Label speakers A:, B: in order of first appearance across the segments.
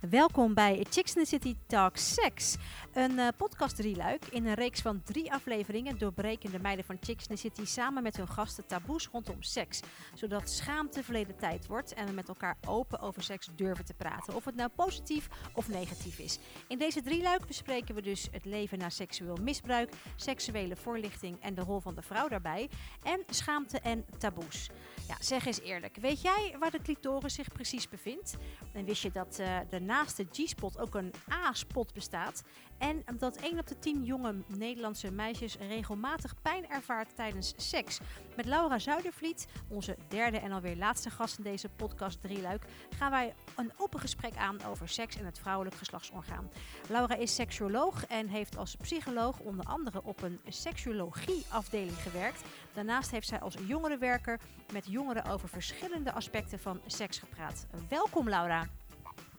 A: Welkom bij Chicks in the City Talk Sex. Een uh, podcast drieluik in een reeks van drie afleveringen doorbreken de meiden van Chicks in the City samen met hun gasten taboes rondom seks. Zodat schaamte verleden tijd wordt en we met elkaar open over seks durven te praten. Of het nou positief of negatief is. In deze drieluik bespreken we dus het leven na seksueel misbruik, seksuele voorlichting en de rol van de vrouw daarbij. En schaamte en taboes. Ja, zeg eens eerlijk. Weet jij waar de clitoris zich precies bevindt? En wist je dat uh, er naast de G-spot ook een A-spot bestaat? En dat 1 op de 10 jonge Nederlandse meisjes regelmatig pijn ervaart tijdens seks. Met Laura Zuidervliet, onze derde en alweer laatste gast in deze podcast Drieluik, gaan wij een open gesprek aan over seks en het vrouwelijk geslachtsorgaan. Laura is seksuoloog en heeft als psycholoog onder andere op een seksuologieafdeling gewerkt. Daarnaast heeft zij als jongerenwerker met jongeren over verschillende aspecten van seks gepraat. Welkom Laura.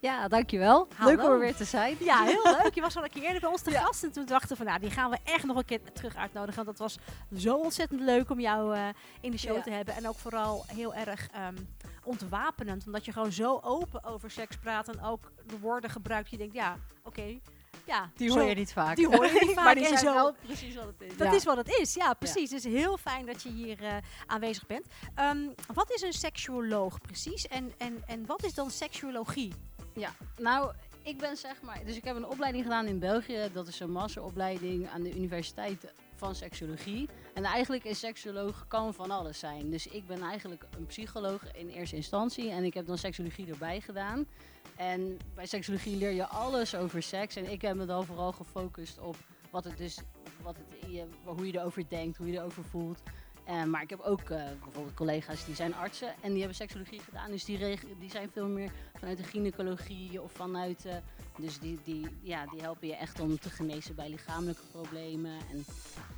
B: Ja, dankjewel.
A: Hallo.
B: Leuk om er weer te zijn.
A: Ja, heel leuk. Je was al een keer eerder bij ons te ja. gast. En toen dachten we van, nou, die gaan we echt nog een keer terug uitnodigen. Want dat was zo ontzettend leuk om jou uh, in de show ja. te hebben. En ook vooral heel erg um, ontwapenend. Omdat je gewoon zo open over seks praat. En ook de woorden gebruikt. Je denkt, ja, oké. Okay, ja,
B: die hoor je niet vaak.
A: Die hoor je niet vaak.
B: maar die zijn
A: zo.
B: wel precies wat het is.
A: Dat ja. is wat het is, ja, precies. Dus heel fijn dat je hier uh, aanwezig bent. Um, wat is een seksuoloog precies? En, en, en wat is dan seksuologie?
B: Ja, nou, ik ben zeg maar. Dus ik heb een opleiding gedaan in België. Dat is een masteropleiding aan de Universiteit van Seksologie. En eigenlijk is seksuoloog kan van alles zijn. Dus ik ben eigenlijk een psycholoog in eerste instantie. En ik heb dan seksologie erbij gedaan. En bij seksologie leer je alles over seks. En ik heb me dan vooral gefocust op wat het dus, wat het, hoe je erover denkt, hoe je erover voelt. Uh, maar ik heb ook uh, bijvoorbeeld collega's die zijn artsen en die hebben seksologie gedaan. Dus die, die zijn veel meer vanuit de gynaecologie of vanuit... Uh, dus die, die, ja, die helpen je echt om te genezen bij lichamelijke problemen. En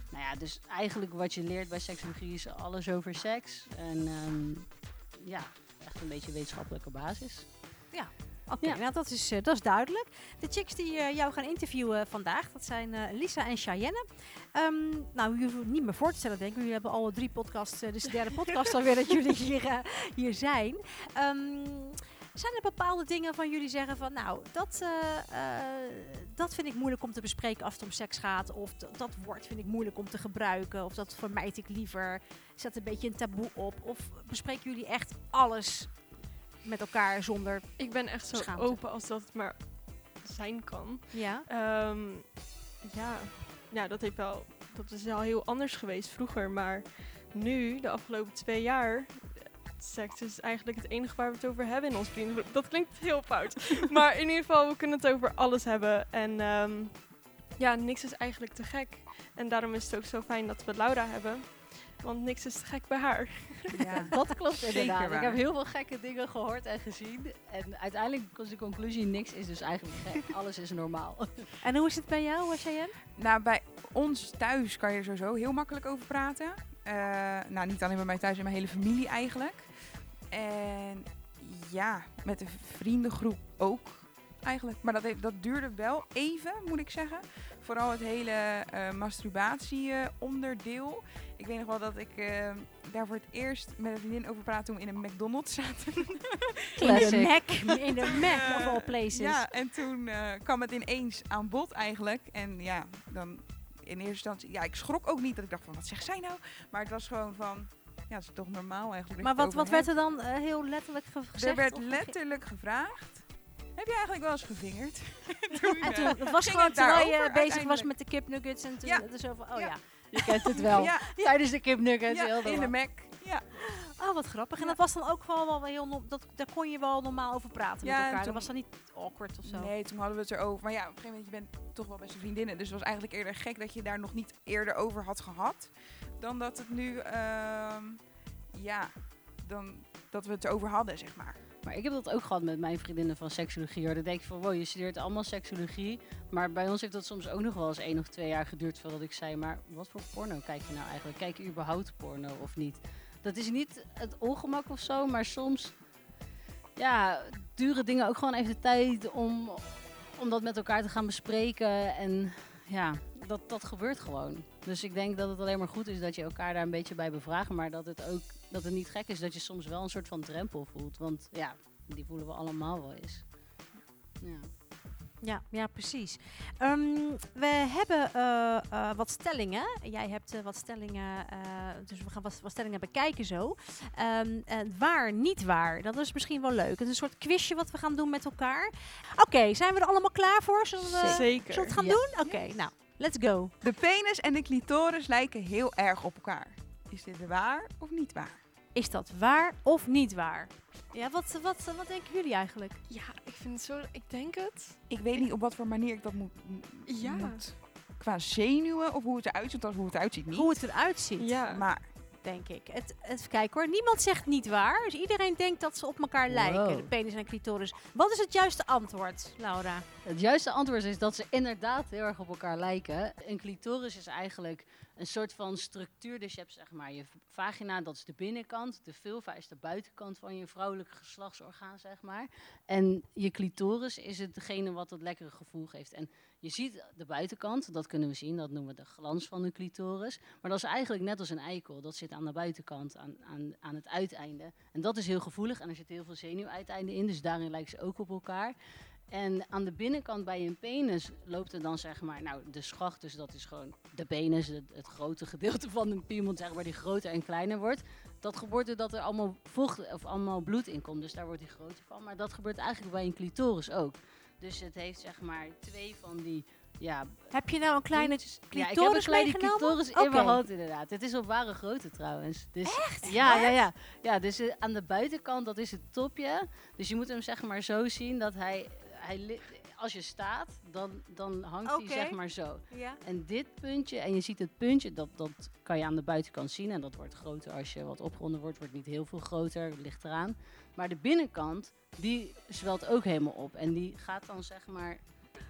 B: nou ja, dus eigenlijk wat je leert bij seksologie is alles over seks. En um, ja, echt een beetje wetenschappelijke basis.
A: Ja, Oké, okay, ja. nou dat is, uh, dat is duidelijk. De chicks die uh, jou gaan interviewen vandaag, dat zijn Lisa en Cheyenne. Um, nou, jullie hoeven niet meer voor te stellen, denk ik. Jullie hebben alle drie podcasts, is de derde podcast alweer dat jullie hier, hier zijn. Um, zijn er bepaalde dingen van jullie zeggen van, nou, dat, dat vind ik moeilijk om te bespreken als het om seks gaat. Of dat woord vind ik moeilijk om te gebruiken. Of dat vermijd ik liever. Zet een beetje een taboe op. Of bespreken jullie echt alles met elkaar zonder.
C: Ik ben echt zo
A: schaamte.
C: open als dat het maar zijn kan.
A: Ja.
C: Um, ja. ja, dat heeft wel. Dat is al heel anders geweest vroeger. Maar nu, de afgelopen twee jaar. Seks is eigenlijk het enige waar we het over hebben in ons vriendengroep. Dat klinkt heel fout. maar in ieder geval, we kunnen het over alles hebben. En um, ja, niks is eigenlijk te gek. En daarom is het ook zo fijn dat we Laura hebben. Want niks is te gek bij haar.
B: Ja, dat klopt inderdaad. Ik heb heel veel gekke dingen gehoord en gezien. En uiteindelijk was de conclusie, niks is dus eigenlijk gek. Alles is normaal.
A: En hoe is het bij jou, Cheyenne?
D: Nou, bij ons thuis kan je er sowieso heel makkelijk over praten. Uh, nou, niet alleen bij mij thuis, in mijn hele familie eigenlijk. En ja, met de vriendengroep ook eigenlijk. Maar dat, dat duurde wel even, moet ik zeggen. Vooral het hele uh, masturbatie-onderdeel. Ik weet nog wel dat ik uh, daar voor het eerst met een vriendin over praatte toen we in een McDonald's zaten.
A: in de Mac, in de Mac of all places.
D: Ja, en toen uh, kwam het ineens aan bod eigenlijk. En ja, dan in eerste instantie, ja, ik schrok ook niet dat ik dacht van, wat zegt zij nou? Maar het was gewoon van, ja, dat is toch normaal eigenlijk.
A: Maar wat, wat werd er dan uh, heel letterlijk ge gezegd?
D: Er werd letterlijk gevraagd. Heb je eigenlijk wel eens gevingerd?
A: toen, en toen, het was gewoon terwijl je bezig was met de kipnuggets en toen ja. er zo van, oh ja. ja.
B: Je kent het wel. ja. Tijdens de kipnuggets.
D: Ja,
B: heel
D: in de Mac. Ja.
A: Oh, wat grappig. En dat was dan ook gewoon wel heel... No dat, daar kon je wel normaal over praten ja, met elkaar. Dat was dan niet awkward of zo.
D: Nee, toen hadden we het erover. Maar ja, op een gegeven moment, je bent toch wel beste vriendinnen. Dus het was eigenlijk eerder gek dat je daar nog niet eerder over had gehad. Dan dat het nu... Uh, ja, dan dat we het erover hadden, zeg maar.
B: Maar ik heb dat ook gehad met mijn vriendinnen van seksologie. Dan denk ik van, wow, je studeert allemaal seksologie. Maar bij ons heeft dat soms ook nog wel eens één of twee jaar geduurd voordat ik zei... maar wat voor porno kijk je nou eigenlijk? Kijk je überhaupt porno of niet? Dat is niet het ongemak of zo, maar soms... Ja, duren dingen ook gewoon even de tijd om, om dat met elkaar te gaan bespreken. En ja, dat, dat gebeurt gewoon. Dus ik denk dat het alleen maar goed is dat je elkaar daar een beetje bij bevraagt. Maar dat het ook dat het niet gek is dat je soms wel een soort van drempel voelt. Want ja, die voelen we allemaal wel eens. Ja.
A: Ja, ja precies. Ehm, we hebben eh, eh, wat stellingen. Jij hebt eh, wat stellingen, eh, dus we gaan wat, wat stellingen bekijken zo. Ehm, en waar, niet waar. Dat is misschien wel leuk. Het is een soort quizje wat we gaan doen met elkaar. Oké, zijn we er allemaal klaar voor? Zullen we,
C: Zeker.
A: zullen we het gaan
B: Ja.
A: doen? Oké, nou, let's go.
D: De penis en de clitoris lijken heel erg op elkaar. Is dit waar of niet waar?
A: Is dat waar of niet waar? Ja, wat, wat, wat denken jullie eigenlijk?
C: Ja, ik vind het zo... Ik denk het.
D: Ik weet niet op wat voor manier ik dat moet,
C: Ja.
D: moet qua zenuwen of hoe het eruit ziet, of hoe het eruit ziet niet.
A: Hoe het eruit ziet,
C: Ja.
D: Maar
A: denk ik. Het, even kijken hoor. Niemand zegt niet waar. Dus iedereen denkt dat ze op elkaar lijken. De penis en de clitoris. Wat is het juiste antwoord, Laura?
B: Het juiste antwoord is dat ze inderdaad heel erg op elkaar lijken. Een clitoris is eigenlijk een soort van structuur. Dus je hebt zeg maar je vagina, dat is de binnenkant. De vulva is de buitenkant van je vrouwelijke geslachtsorgaan, zeg maar. En je clitoris is het degene wat het lekkere gevoel geeft. En je ziet de buitenkant, dat kunnen we zien, dat noemen we de glans van de clitoris. Maar dat is eigenlijk net als een eikel. Dat zit aan de buitenkant, aan, aan, aan het uiteinde. En dat is heel gevoelig en er zit heel veel zenuwuiteinden in. Dus daarin lijken ze ook op elkaar. En aan de binnenkant bij een penis loopt er dan zeg maar, nou de schacht, dus dat is gewoon de penis, het, grote gedeelte van een piemel, zeg maar, die groter en kleiner wordt. Dat gebeurt doordat er allemaal vocht of allemaal bloed in komt, dus daar wordt hij groter van. Maar dat gebeurt eigenlijk bij een clitoris ook. Dus het heeft zeg maar twee van die, ja...
A: Heb je nou een kleine
B: puntjes. Ja, ik heb een
A: clitoris
B: kleine clitoris in mijn hand inderdaad. Het is op ware grootte trouwens. Dus, Echt? Ja, ja, ja. Ja, dus eh, aan de buitenkant, dat is het topje. Dus je moet hem zeg maar zo zien dat hij, hij als je staat, dan, dan hangt hij zeg maar zo.
A: Ja.
B: En dit puntje, en je ziet het puntje, dat, dat kan je aan de buitenkant zien. En dat wordt groter als je wat opgeronden wordt, wordt niet heel veel groter, ligt eraan. Maar de binnenkant, die zwelt ook helemaal op. En die gaat dan zeg maar...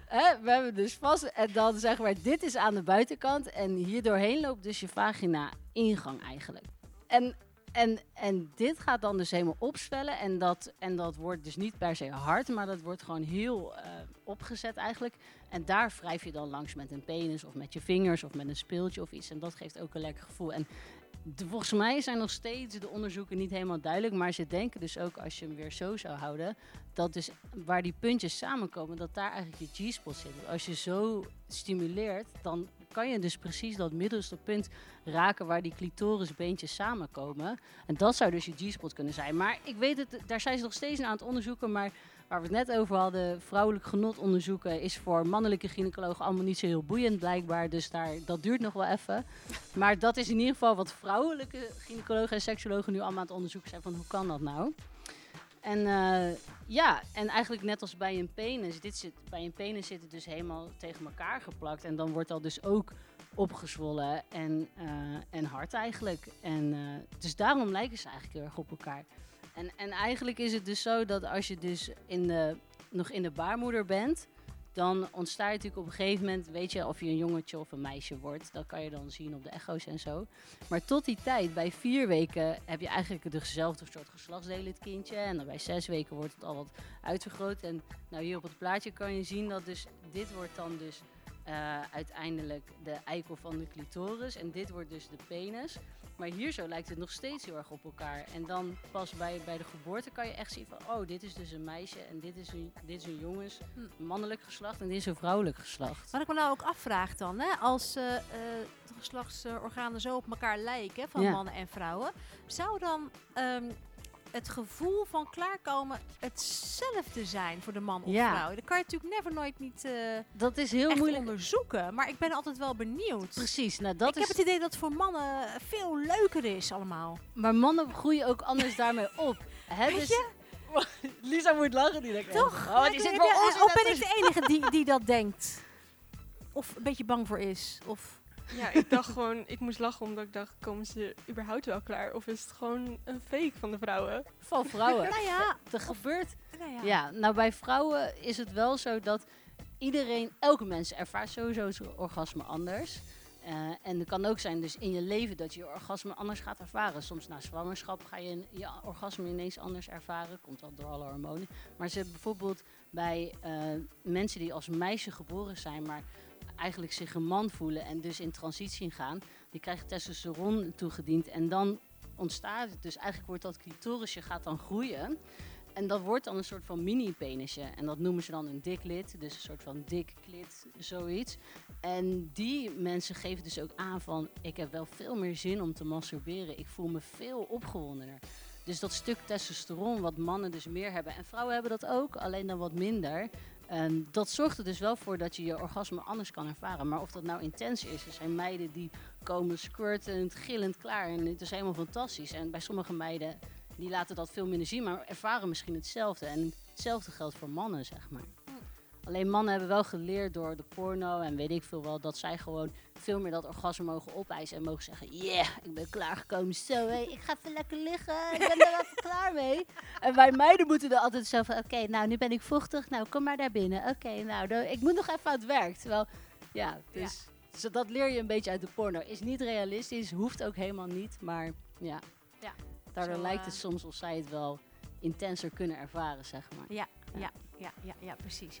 B: Hè, we hebben dus vast, en dan zeg maar, dit is aan de buitenkant. En hier doorheen loopt dus je vagina ingang eigenlijk. En, en, en dit gaat dan dus helemaal opzwellen. En dat, en dat wordt dus niet per se hard, maar dat wordt gewoon heel eh, opgezet eigenlijk. En daar wrijf je dan langs met een penis of met je vingers of met een speeltje of iets. En dat geeft ook een lekker gevoel. En volgens mij zijn nog steeds de onderzoeken niet helemaal duidelijk. Maar ze denken dus ook als je hem weer zo zou houden. Dat dus waar die puntjes samenkomen, dat daar eigenlijk je G-spot zit. Als je zo stimuleert, dan kan je dus precies dat middelste punt raken waar die clitorisbeentjes samenkomen. En dat zou dus je G-spot kunnen zijn. Maar ik weet het, daar zijn ze nog steeds aan het onderzoeken. Maar waar we het net over hadden, vrouwelijk genot onderzoeken, is voor mannelijke gynaecologen allemaal niet zo heel boeiend blijkbaar. Dus daar, dat duurt nog wel even. Maar dat is in ieder geval wat vrouwelijke gynaecologen en seksologen nu allemaal aan het onderzoeken zijn van hoe kan dat nou? En eh, ja, en eigenlijk net als bij een penis, dit zit, bij een penis zit het dus helemaal tegen elkaar geplakt. En dan wordt dat dus ook opgezwollen en, eh, en hard eigenlijk. En, eh, dus daarom lijken ze eigenlijk heel erg op elkaar. En, en eigenlijk is het dus zo dat als je dus in nog in de baarmoeder bent, dan ontstaat natuurlijk op een gegeven moment, weet je, of je een jongetje of een meisje wordt. Dat kan je dan zien op de echo's en zo. Maar tot die tijd, bij vier weken, heb je eigenlijk dezelfde soort geslachtsdelen, het kindje. En dan bij zes weken wordt het al wat uitvergroot. En nou, hier op het plaatje kan je zien dat dus, dit wordt dan dus eh, uiteindelijk de eikel van de clitoris. En dit wordt dus de penis. Maar hier zo lijkt het nog steeds heel erg op elkaar. En dan pas bij, bij de geboorte kan je echt zien van... oh, dit is dus een meisje en dit is een, dit is een jongens,
A: Hm.
B: mannelijk geslacht... en dit is een vrouwelijk geslacht.
A: Wat ik me nou ook afvraag dan, hè, als eh, eh, de geslachtsorganen zo op elkaar lijken, van
B: Ja.
A: mannen en vrouwen, zou dan ehm, het gevoel van klaarkomen hetzelfde zijn voor de man of
B: Ja.
A: vrouw? Dat kan je natuurlijk never nooit niet eh,
B: Dat is heel moeilijk.
A: onderzoeken, maar ik ben altijd wel benieuwd.
B: Precies, nou dat
A: ik
B: is...
A: heb het idee dat het voor mannen veel leuker is allemaal.
B: Maar mannen groeien ook anders daarmee op. Hè,
A: Weet
B: dus...
A: je?
B: Lisa moet lachen, die denkt...
A: Toch?
B: Oh, die zit wel
A: of ben ik de enige die, die dat denkt? Of een beetje bang voor is? Of...
C: Ja, ik dacht gewoon, ik moest lachen omdat ik dacht, komen ze überhaupt wel klaar? Of is het gewoon een fake van de vrouwen?
B: Van vrouwen.
A: Nou ja,
B: Er gebeurt
A: nou ja.
B: Ja, nou bij vrouwen is het wel zo dat iedereen, elke mens ervaart sowieso zijn orgasme anders. Eh, en het kan ook zijn dus in je leven dat je je orgasme anders gaat ervaren. Soms na zwangerschap ga je een- je orgasme ineens anders ervaren. Komt dat door alle hormonen. Maar ze bijvoorbeeld bij eh, mensen die als meisje geboren zijn, maar eigenlijk zich een man voelen en dus in transitie gaan, die krijgen testosteron toegediend en dan ontstaat het. Dus eigenlijk wordt dat clitorisje gaat dan groeien. En dat wordt dan een soort van mini-penisje. En dat noemen ze dan een diklit. Dus een soort van dik klit, zoiets. En die mensen geven dus ook aan van... ik heb wel veel meer zin om te masturberen. Ik voel me veel opgewondener. Dus dat stuk testosteron wat mannen dus meer hebben... en vrouwen hebben dat ook, alleen dan wat minder... En dat zorgt er dus wel voor dat je je orgasme anders kan ervaren. Maar of dat nou intens is, er zijn meiden die komen squirtend, gillend klaar. En het is helemaal fantastisch. En bij sommige meiden, die laten dat veel minder zien, maar ervaren misschien hetzelfde. En hetzelfde geldt voor mannen, zeg maar. Alleen mannen hebben wel geleerd door de porno en weet ik veel wel, dat zij gewoon veel meer dat orgasme mogen opeisen en mogen zeggen, yeah, ik ben klaargekomen, zo hé, ik ga even lekker liggen, ik ben er even klaar mee. En wij meiden moeten er altijd zo van, oké, nou nu ben ik vochtig, nou kom maar daar binnen. Oké, nou dan- ik moet nog even aan het werk. Terwijl, ja, dus zo dat leer je een beetje uit de porno. Is niet realistisch, hoeft ook helemaal niet, maar ja.
A: Ja.
B: Daardoor
A: Zo,
B: lijkt
A: eh,
B: het soms of zij het wel intenser kunnen ervaren, zeg maar.
A: Ja, ja, ja, ja, ja, precies.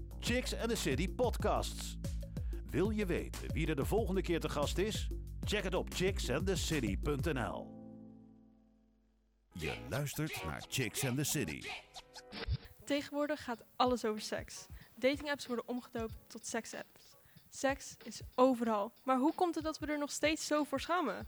E: Chicks and the City Podcasts. Wil je weten wie er de volgende keer te gast is? Check het op chicksandthecity.nl. Je luistert naar Chicks and the City.
C: Tegenwoordig gaat alles over seks. Datingapps worden omgedoopt tot seksapps. Seks is overal. Maar hoe komt het dat we er nog steeds zo voor schamen?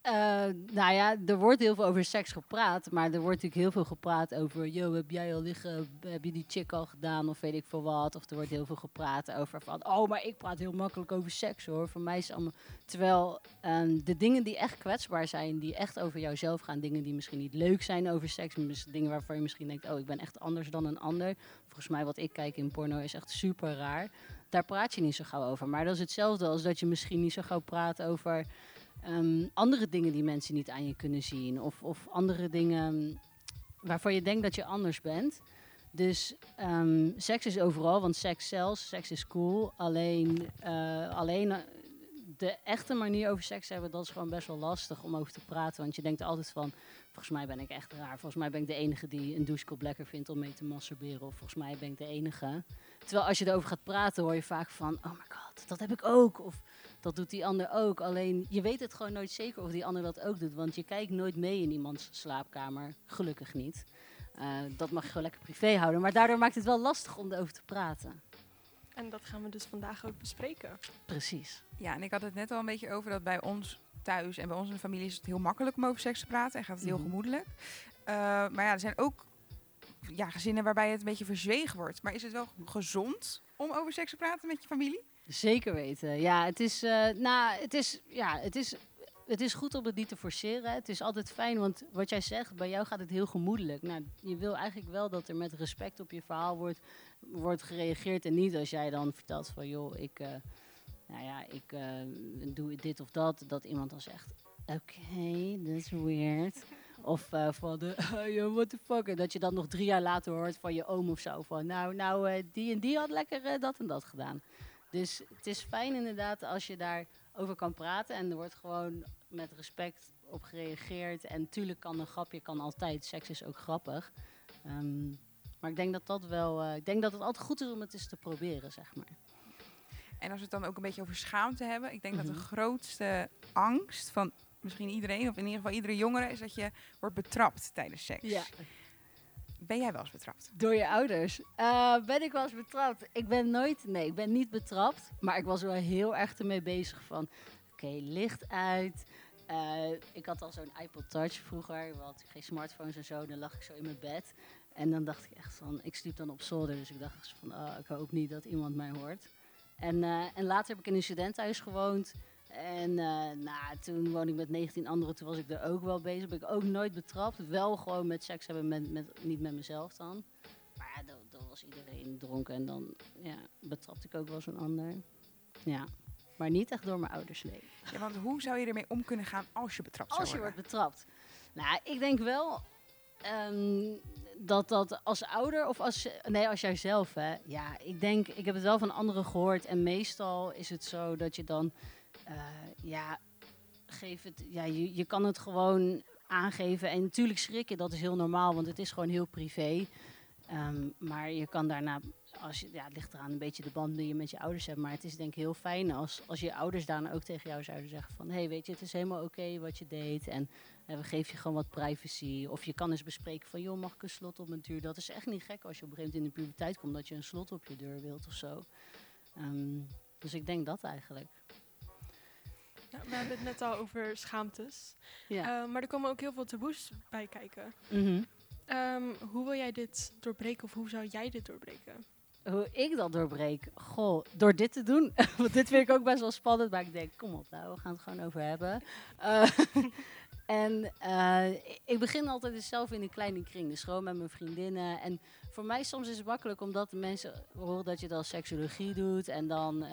B: Eh, nou ja, er wordt heel veel over seks gepraat, maar er wordt natuurlijk heel veel gepraat over, yo, heb jij al liggen, heb je die chick al gedaan of weet ik veel wat. Of er wordt heel veel gepraat over van, oh, maar ik praat heel makkelijk over seks hoor. Voor mij is het allemaal, terwijl ehm, de dingen die echt kwetsbaar zijn, die echt over jouzelf gaan, dingen die misschien niet leuk zijn over seks, dingen waarvan je misschien denkt, oh, ik ben echt anders dan een ander. Volgens mij wat ik kijk in porno is echt super raar. Daar praat je niet zo gauw over. Maar dat is hetzelfde als dat je misschien niet zo gauw praat over ehm, andere dingen die mensen niet aan je kunnen zien. Of, of andere dingen waarvan je denkt dat je anders bent. Dus ehm, seks is overal, want seks zelfs, seks is cool. Alleen, eh, alleen de echte manier over seks hebben, dat is gewoon best wel lastig om over te praten. Want je denkt altijd van, volgens mij ben ik echt raar. Volgens mij ben ik de enige die een douchekop lekker vindt om mee te masturberen. Of volgens mij ben ik de enige. Terwijl als je erover gaat praten, hoor je vaak van, oh my god, dat heb ik ook. Of dat doet die ander ook. Alleen je weet het gewoon nooit zeker of die ander dat ook doet. Want je kijkt nooit mee in iemands slaapkamer. Gelukkig niet. Eh, dat mag je gewoon lekker privé houden. Maar daardoor maakt het wel lastig om erover te praten.
C: En dat gaan we dus vandaag ook bespreken.
B: Precies.
D: Ja, en ik had het net al een beetje over dat bij ons thuis en bij ons in de familie is het heel makkelijk om over seks te praten en gaat het heel
B: Mhm.
D: gemoedelijk. Eh, maar ja, er zijn ook ja, gezinnen waarbij het een beetje verzwegen wordt. Maar is het wel gezond om over seks te praten met je familie?
B: Zeker weten. Ja, het is, eh, nou, het is, ja, het is, het is goed om het niet te forceren. Het is altijd fijn, want wat jij zegt, bij jou gaat het heel gemoedelijk. Nou, je wil eigenlijk wel dat er met respect op je verhaal wordt, wordt gereageerd. En niet als jij dan vertelt van, joh, ik, eh, nou ja, ik eh, doe dit of dat. Dat iemand dan zegt, oké, dat is weird. Of eh, van de, yo, what the fuck. En dat je dan nog drie jaar later hoort van je oom of zo. Van, nou, nou die en die had lekker dat en dat gedaan. Dus het is fijn inderdaad als je daarover kan praten. En er wordt gewoon met respect op gereageerd. En natuurlijk kan een grapje kan altijd. Seks is ook grappig. Ehm, maar ik denk dat dat wel. eh, ik denk dat het altijd goed is om het eens te proberen, zeg maar.
D: En als we het dan ook een beetje over schaamte hebben. Ik denk dat
B: Mhm.
D: de grootste angst van misschien iedereen, of in ieder geval iedere jongere, is dat je wordt betrapt tijdens seks. Ben jij wel eens betrapt?
B: Door je ouders. Eh, ben ik wel eens betrapt? Ik ben nooit, nee, ik ben niet betrapt. Maar ik was wel heel erg ermee bezig van, oké, licht uit. Eh, ik had al zo'n iPod Touch vroeger, we hadden geen smartphones en zo. Dan lag ik zo in mijn bed. En dan dacht ik echt van, ik sliep dan op zolder. Dus ik dacht van, oh, ik hoop niet dat iemand mij hoort. En, eh, en later heb ik in een studentenhuis gewoond. En eh, nou, toen woonde ik met 19 anderen, toen was ik er ook wel bezig. Ben ik ook nooit betrapt. Wel gewoon met seks hebben, met, met, niet met mezelf dan. Maar ja, dan was iedereen dronken en dan ja, betrapte ik ook wel zo'n ander. Ja. Maar niet echt door mijn ouders, nee.
D: Ja, want hoe zou je ermee om kunnen gaan als je betrapt
B: Als je wordt betrapt. Nou, ik denk wel ehm, dat dat als ouder of als... Nee, als jijzelf, hè. Ja, ik denk... Ik heb het wel van anderen gehoord. En meestal is het zo dat je dan... eh, ja, geef het... Ja, je, je kan het gewoon aangeven. En natuurlijk schrikken, dat is heel normaal. Want het is gewoon heel privé. Ehm, maar je kan daarna... Als je, ja, het ligt eraan een beetje de band die je met je ouders hebt. Maar het is denk ik heel fijn als, als je ouders daarna ook tegen jou zouden zeggen van... Hé, hey, weet je, het is helemaal oké wat je deed. En en we geven je gewoon wat privacy. Of je kan eens bespreken van, joh, mag ik een slot op mijn deur? Dat is echt niet gek als je op een gegeven moment in de puberteit komt dat je een slot op je deur wilt of zo. Ehm, dus ik denk dat eigenlijk.
C: Ja, we hebben het net al over schaamtes.
B: Ja.
C: Eh, maar er komen ook heel veel taboes bij kijken.
B: Mhm.
C: Ehm, hoe wil jij dit doorbreken of hoe zou jij dit doorbreken?
B: Hoe ik dat doorbreek? Goh, door dit te doen. Want dit vind ik ook best wel spannend. Maar ik denk, kom op nou, we gaan het gewoon over hebben. Eh, en eh, ik begin altijd dus zelf in een kleine kring. Dus gewoon met mijn vriendinnen. En voor mij soms is het makkelijk omdat mensen horen dat je dan seksologie doet. En dan eh,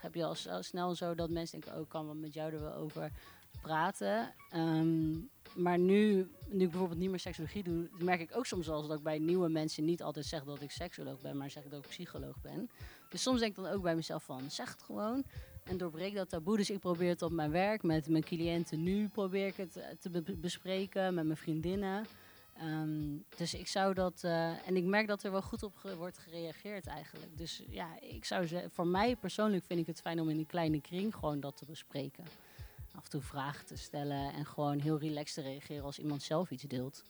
B: heb je al snel zo dat mensen denken, oh, kan wel met jou er wel over praten. Ehm, maar nu, nu ik bijvoorbeeld niet meer seksologie doe, merk ik ook soms wel dat ik bij nieuwe mensen niet altijd zeg dat ik seksoloog ben, maar zeg dat ik psycholoog ben. Dus soms denk ik dan ook bij mezelf van, zeg het gewoon en doorbreek dat taboe. Dus ik probeer het op mijn werk, met mijn cliënten nu probeer ik het eh, te be- bespreken, met mijn vriendinnen. Ehm, dus ik zou dat, eh, en ik merk dat er wel goed op wordt gereageerd eigenlijk. Dus ja, ik zou voor mij persoonlijk vind ik het fijn om in een kleine kring gewoon dat te bespreken. Af en toe vragen te stellen en gewoon heel relaxed te reageren als iemand zelf iets deelt.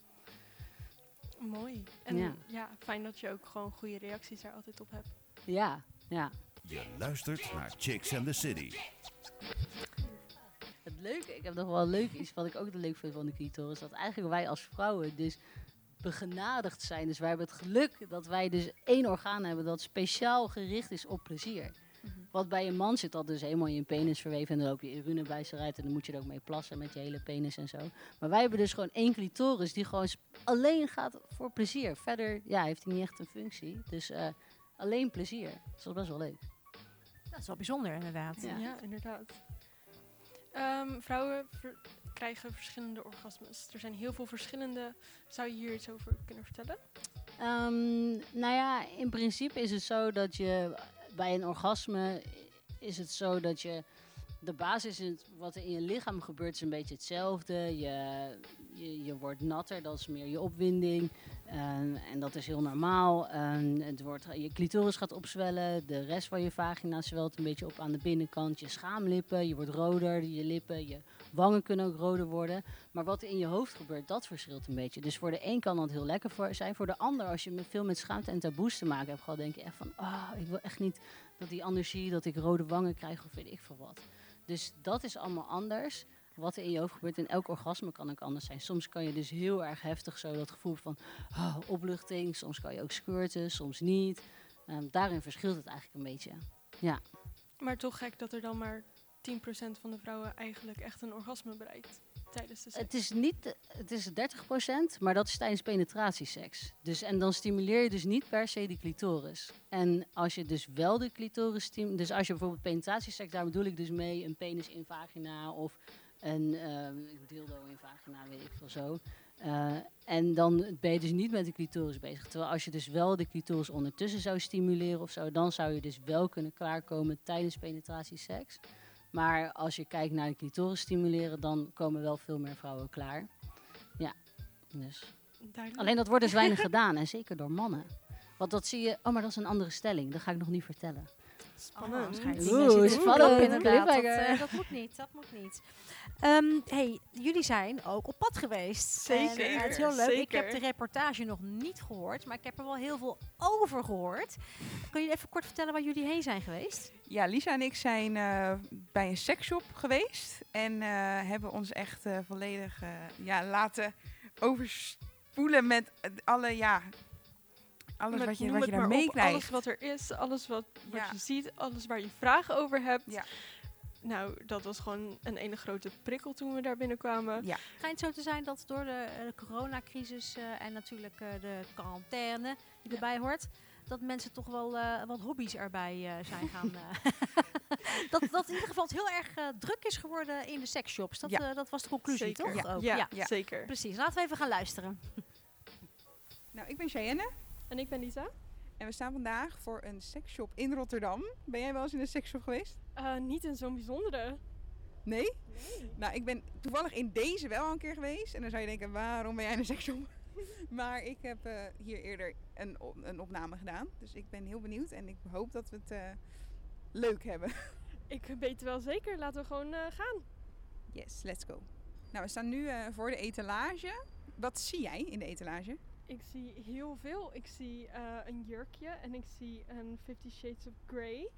C: Mooi. En
B: Ja.
C: ja. fijn dat je ook gewoon goede reacties daar altijd op hebt.
B: Ja, ja.
E: Je luistert naar Chicks and the City.
B: Het leuke, ik heb nog wel leuk iets wat ik ook leuk vind van de clitoris. Dat eigenlijk wij als vrouwen dus begenadigd zijn. Dus wij hebben het geluk dat wij dus één orgaan hebben dat speciaal gericht is op plezier. Wat bij een man zit dat dus helemaal in je penis verweven. En dan loop je urine bij ze eruit. En dan moet je er ook mee plassen met je hele penis en zo. Maar wij hebben dus gewoon één clitoris die gewoon alleen gaat voor plezier. Verder ja, heeft hij niet echt een functie. Dus eh, alleen plezier. Dus dat is best wel leuk.
A: Dat is wel bijzonder inderdaad.
B: Ja.
C: Ja, inderdaad. Ehm, vrouwen ver- krijgen verschillende orgasmes. Er zijn heel veel verschillende. Zou je hier iets over kunnen vertellen?
B: Ehm, nou ja, in principe is het zo dat je bij een orgasme is het zo dat je de basis in wat er in je lichaam gebeurt is een beetje hetzelfde. Je, je, je wordt natter, dat is meer je opwinding. Ehm, en dat is heel normaal. Ehm, het wordt, je clitoris gaat opzwellen, de rest van je vagina zwelt een beetje op aan de binnenkant. Je schaamlippen, je wordt roder, je lippen, je wangen kunnen ook roder worden. Maar wat er in je hoofd gebeurt, dat verschilt een beetje. Dus voor de een kan dat heel lekker voor zijn. Voor de ander, als je veel met schaamte en taboes te maken hebt, gewoon denk je echt van, ah, ik wil echt niet dat die ander zie, dat ik rode wangen krijg of weet ik veel wat. Dus dat is allemaal anders. Wat er in je hoofd gebeurt in elk orgasme kan ook anders zijn. Soms kan je dus heel erg heftig zo dat gevoel van ah, opluchting. Soms kan je ook squirten, soms niet. Ehm, daarin verschilt het eigenlijk een beetje.
C: Maar toch gek dat er dan maar 10% van de vrouwen eigenlijk echt een orgasme bereikt tijdens de seks.
B: Het is, niet, het is 30%, maar dat is tijdens penetratieseks. Dus, en dan stimuleer je dus niet per se de clitoris. En als je dus wel de clitoris stimuleert... Dus als je bijvoorbeeld penetratieseks, daar bedoel ik dus mee een penis in vagina of een eh, dildo in vagina, weet ik veel zo. Eh, en dan ben je dus niet met de clitoris bezig. Terwijl als je dus wel de clitoris ondertussen zou stimuleren of zo, dan zou je dus wel kunnen klaarkomen tijdens penetratieseks. Maar als je kijkt naar de clitoris stimuleren, dan komen wel veel meer vrouwen klaar. Ja, dus.
C: Duidelijk.
B: Alleen dat wordt dus weinig gedaan, en zeker door mannen. Want dat zie je, oh, maar dat is een andere stelling. Dat ga ik nog niet vertellen.
C: Spannend.
A: Oh,
B: Oeh, spannend.
A: Dat, eh, dat moet niet, dat moet niet. Ehm, hey, jullie zijn ook op pad geweest.
C: Zeker,
A: En, eh, het is heel leuk. Ik heb
C: zeker.
A: de reportage nog niet gehoord, maar ik heb er wel heel veel over gehoord. Kun je even kort vertellen waar jullie heen zijn geweest?
D: Ja, Lisa en ik zijn eh, bij een seksshop geweest. En eh, hebben ons echt eh, volledig eh, ja, laten overspoelen met alle, ja, alles
C: Met-
D: wat je, wat je daar meekrijgt.
C: Alles wat er is, alles wat, wat
D: Ja.
C: je ziet, alles waar je vragen over hebt.
D: Ja.
C: Nou, dat was gewoon een ene grote prikkel toen we daar binnenkwamen.
D: Ja.
A: Schijnt zo te zijn dat door de, eh, coronacrisis eh, en natuurlijk eh, de quarantaine die
C: Ja.
A: erbij hoort, dat mensen toch wel eh, wat hobby's erbij eh, zijn gaan. eh. dat, dat in ieder geval het heel erg druk is geworden in de seksshops. Dat,
D: Ja.
A: dat was de conclusie,
C: Zeker.
A: toch?
D: Ja.
A: Ook,
C: Ja,
D: Ja.
C: zeker.
A: Precies. Laten we even gaan luisteren.
D: Nou, ik ben Cheyenne
C: En ik ben Lisa.
D: en we staan vandaag voor een seksshop in Rotterdam. Ben jij wel eens in een seksshop geweest?
C: Eh, niet in zo'n bijzondere.
D: Nee? Nou, ik ben toevallig in deze wel een keer geweest. En dan zou je denken, waarom ben jij in een seksshop? maar ik heb eh, hier eerder een, op- een opname gedaan. Dus ik ben heel benieuwd en ik hoop dat we het eh, leuk hebben.
C: Ik weet het wel zeker. Laten we gewoon gaan.
D: Yes, let's go. Nou, we staan nu voor de etalage. Wat zie jij in de etalage?
C: Ik zie heel veel. Ik zie eh, een jurkje en ik zie een Fifty Shades of Grey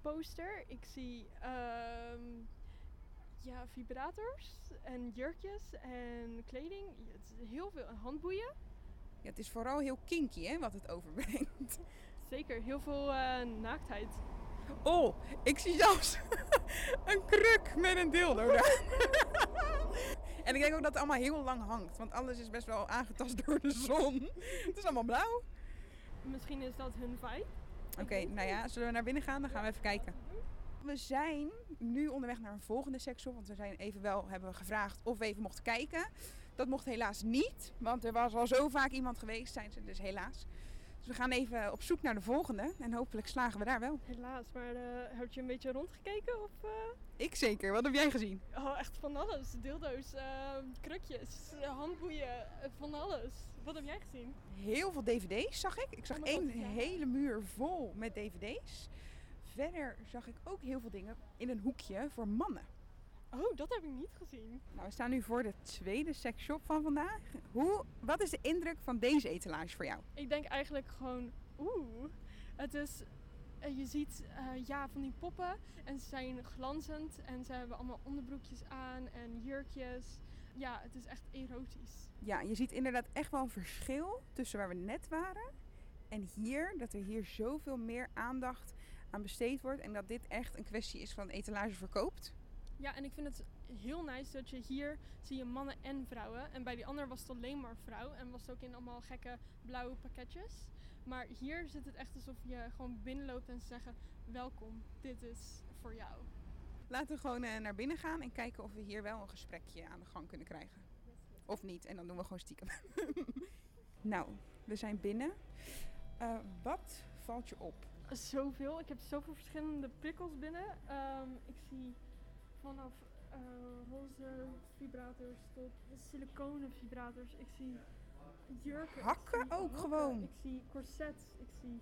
C: poster. Ik zie ehm, ja, vibrators en jurkjes en kleding. Het is heel veel. En handboeien.
D: Ja, het is vooral heel kinky hè, wat het overbrengt.
C: Zeker. Heel veel eh, naaktheid.
D: Oh, ik zie zelfs een kruk met een dildo daar. en ik denk ook dat het allemaal heel lang hangt. Want alles is best wel aangetast door de zon. Het is allemaal blauw.
C: Misschien is dat hun vibe.
D: Oké, nou ja, zullen we naar binnen gaan? Dan gaan we even kijken. We zijn nu onderweg naar een volgende seksshop. Want we zijn even wel, hebben we gevraagd of we even mochten kijken. Dat mocht helaas niet. Want er was al zo vaak iemand geweest, zijn ze dus helaas. Dus we gaan even op zoek naar de volgende. En hopelijk slagen we daar wel.
C: Helaas, maar eh, heb je een beetje rondgekeken? Of, eh,
D: Ik zeker. Wat heb jij gezien?
C: Oh, echt van alles. Dildo's, eh, krukjes, handboeien, eh, van alles. Wat heb jij gezien?
D: Heel veel dvd's zag ik. Ik zag
C: Oh
D: één
C: god, ja.
D: hele muur vol met dvd's. Verder zag ik ook heel veel dingen in een hoekje voor mannen.
C: Oh, dat heb ik niet gezien.
D: Nou, we staan nu voor de tweede seksshop van vandaag. Hoe, wat is de indruk van deze etalage voor jou?
C: Ik denk eigenlijk gewoon, oeh. Het is, eh, je ziet eh, ja, van die poppen en ze zijn glanzend en ze hebben allemaal onderbroekjes aan en jurkjes. Ja, het is echt erotisch.
D: Ja, je ziet inderdaad echt wel een verschil tussen waar we net waren en hier. Dat er hier zoveel meer aandacht aan besteed wordt. En dat dit echt een kwestie is van etalage verkoopt.
C: Ja, en ik vind het heel nice dat je hier zie je mannen en vrouwen. En bij die andere was het alleen maar vrouw en was het ook in allemaal gekke blauwe pakketjes. Maar hier zit het echt alsof je gewoon binnenloopt en ze zeggen, welkom, dit is voor jou.
D: Laten we gewoon eh, naar binnen gaan en kijken of we hier wel een gesprekje aan de gang kunnen krijgen. Of niet, en dan doen we gewoon stiekem. nou, we zijn binnen. Eh, wat valt je op?
C: Zoveel. Ik heb zoveel verschillende prikkels binnen. Ehm, ik zie vanaf eh, roze vibrators tot siliconen vibrators. Ik zie jurken.
D: Hakken
C: zie
D: ook
C: hakken,
D: gewoon.
C: Ik zie corsets. Ik zie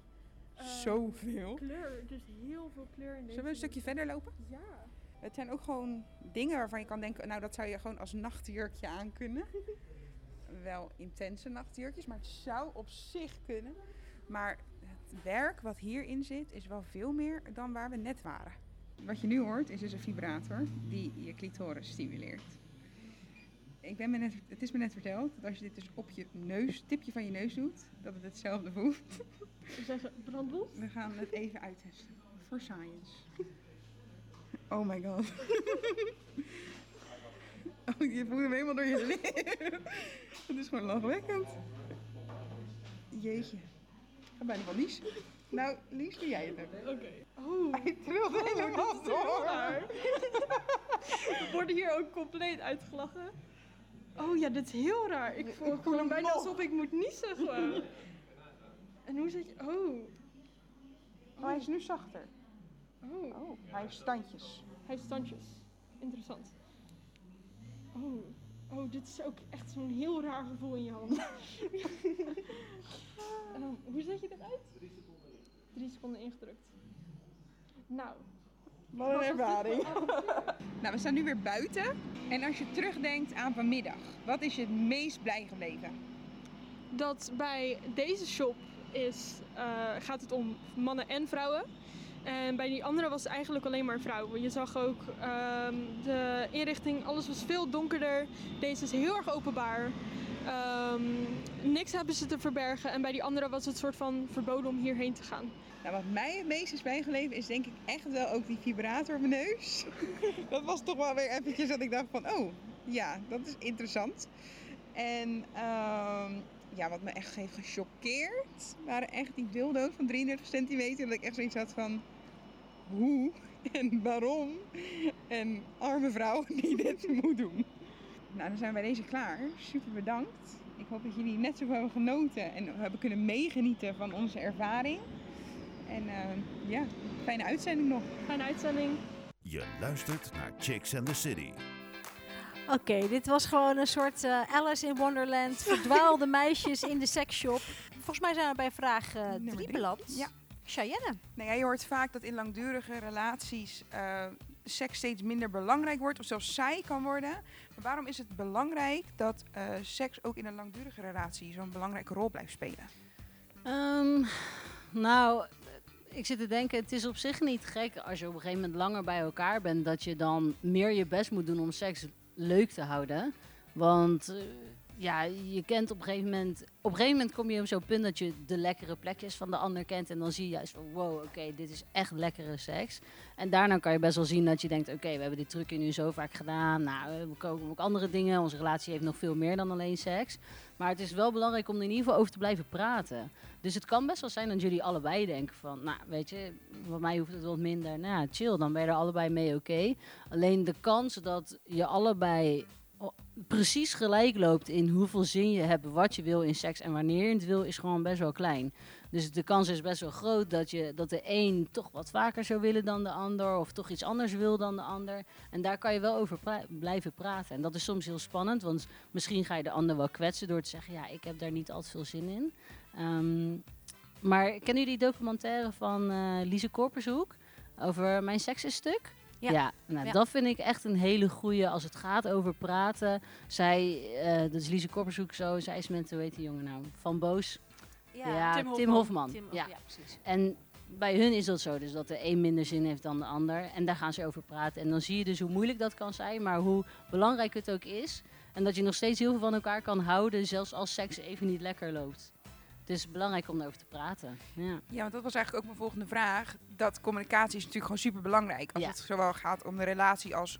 C: eh,
D: Zoveel.
C: kleur. Dus heel veel kleur in deze.
D: Zullen we een stukje verder lopen?
C: Ja.
D: Het zijn ook gewoon dingen waarvan je kan denken, nou dat zou je gewoon als nachtjurkje aan kunnen. Wel intense nachtjurkjes, maar het zou op zich kunnen. Maar het werk wat hierin zit is wel veel meer dan waar we net waren. Wat je nu hoort is dus een vibrator die je clitoris stimuleert. Ik ben me net, het is me net verteld dat als je dit dus op je neus, tipje van je neus doet, dat het hetzelfde voelt.
C: We zeggen brandlos.
D: We gaan het even uittesten. Voor science. Oh my god. Oh, je voelt hem helemaal door je lip. Het is gewoon lachwekkend. Jeetje. Ik ga bijna van Lies. Nou, Lies, doe jij het even.
C: Oké. Oh.
D: Hij trilt helemaal
C: dit is heel
D: door.
C: We worden hier ook compleet uitgelachen. Oh ja, dit is heel raar. Ik voel gewoon
D: hem
C: bijna alsof ik moet niezen gewoon. En hoe zit je... Oh.
D: Oh, hij is nu zachter.
C: Oh.
D: Oh, hij heeft standjes.
C: Hij heeft standjes. Interessant. Oh. Oh, dit is ook echt zo'n heel raar gevoel in je hand. Ehm, hoe zet je dit uit? Drie seconden ingedrukt. Nou.
D: Wat een ervaring. Nou, we staan nu weer buiten. En als je terugdenkt aan vanmiddag, wat is je het meest blij gebleven?
C: dat bij deze shop is, eh, gaat het om mannen en vrouwen. En bij die andere was het eigenlijk alleen maar vrouwen. Je zag ook ehm, de inrichting, alles was veel donkerder. Deze is heel erg openbaar. Ehm, niks hebben ze te verbergen. En bij die andere was het soort van verboden om hierheen te gaan.
D: Wat mij het meest is bijgebleven is denk ik echt wel ook die vibrator op mijn neus. dat was toch wel weer eventjes dat ik dacht van, oh, ja, dat is interessant. En ehm, ja, wat me echt heeft gechoqueerd, waren echt die dildo's van 33 centimeter. Dat ik echt zoiets had van, hoe en waarom? En arme vrouw die dit moet doen. Nou, dan zijn wij deze klaar. Super bedankt. Ik hoop dat jullie net zo hebben genoten en hebben kunnen meegenieten van onze ervaring. En eh, ja, fijne uitzending nog.
C: Fijne uitzending.
E: Je luistert naar Chicks and the City.
A: Oké, dit was gewoon een soort eh, Alice in Wonderland. Verdwaalde meisjes in de seksshop. Volgens mij zijn we bij vraag 3
D: Nummer drie.
A: beland.
D: Ja.
A: Cheyenne.
D: Nou ja, je hoort vaak dat in langdurige relaties eh, seks steeds minder belangrijk wordt of zelfs saai kan worden. Maar waarom is het belangrijk dat eh, seks ook in een langdurige relatie zo'n belangrijke rol blijft spelen?
B: Ehm, nou, ik zit te denken, het is op zich niet gek als je op een gegeven moment langer bij elkaar bent, dat je dan meer je best moet doen om seks leuk te houden. Want eh, ja, je kent op een gegeven moment, op een gegeven moment kom je op zo'n punt dat je de lekkere plekjes van de ander kent en dan zie je juist van wow, oké, dit is echt lekkere seks. En daarna kan je best wel zien dat je denkt, oké, we hebben dit trucje nu zo vaak gedaan, nou, we komen ook andere dingen, onze relatie heeft nog veel meer dan alleen seks. Maar het is wel belangrijk om er in ieder geval over te blijven praten. Dus het kan best wel zijn dat jullie allebei denken van, nou weet je, bij mij hoeft het wat minder. Nou chill, dan ben je er allebei mee oké. Alleen de kans dat je allebei precies gelijk loopt in hoeveel zin je hebt, wat je wil in seks en wanneer je het wil, is gewoon best wel klein. Dus de kans is best wel groot dat, je, dat de een toch wat vaker zou willen dan de ander, of toch iets anders wil dan de ander. En daar kan je wel over blijven praten. En dat is soms heel spannend, want misschien ga je de ander wel kwetsen door te zeggen, ja, ik heb daar niet altijd veel zin in. Ehm, maar kennen jullie die documentaire van eh Lise Korpershoek over Mijn Seks is Stuk?
A: Ja.
B: nou,
A: Ja.
B: dat vind ik echt een hele goeie als het gaat over praten. Zij, eh, dat is Lise Korpershoek zo, zij is met, hoe heet die jongen nou? Van Boos. Ja,
C: Tim
B: Tim Hofman.
A: Tim-
B: ja,
A: precies.
B: En bij hun is dat zo, dus dat de een minder zin heeft dan de ander. En daar gaan ze over praten. En dan zie je dus hoe moeilijk dat kan zijn, maar hoe belangrijk het ook is. En dat je nog steeds heel veel van elkaar kan houden, zelfs als seks even niet lekker loopt. Het is belangrijk om erover te praten. Ja.
D: Ja, want dat was eigenlijk ook mijn volgende vraag. Dat communicatie is natuurlijk gewoon super belangrijk. Als
B: Ja.
D: het zowel gaat om de relatie als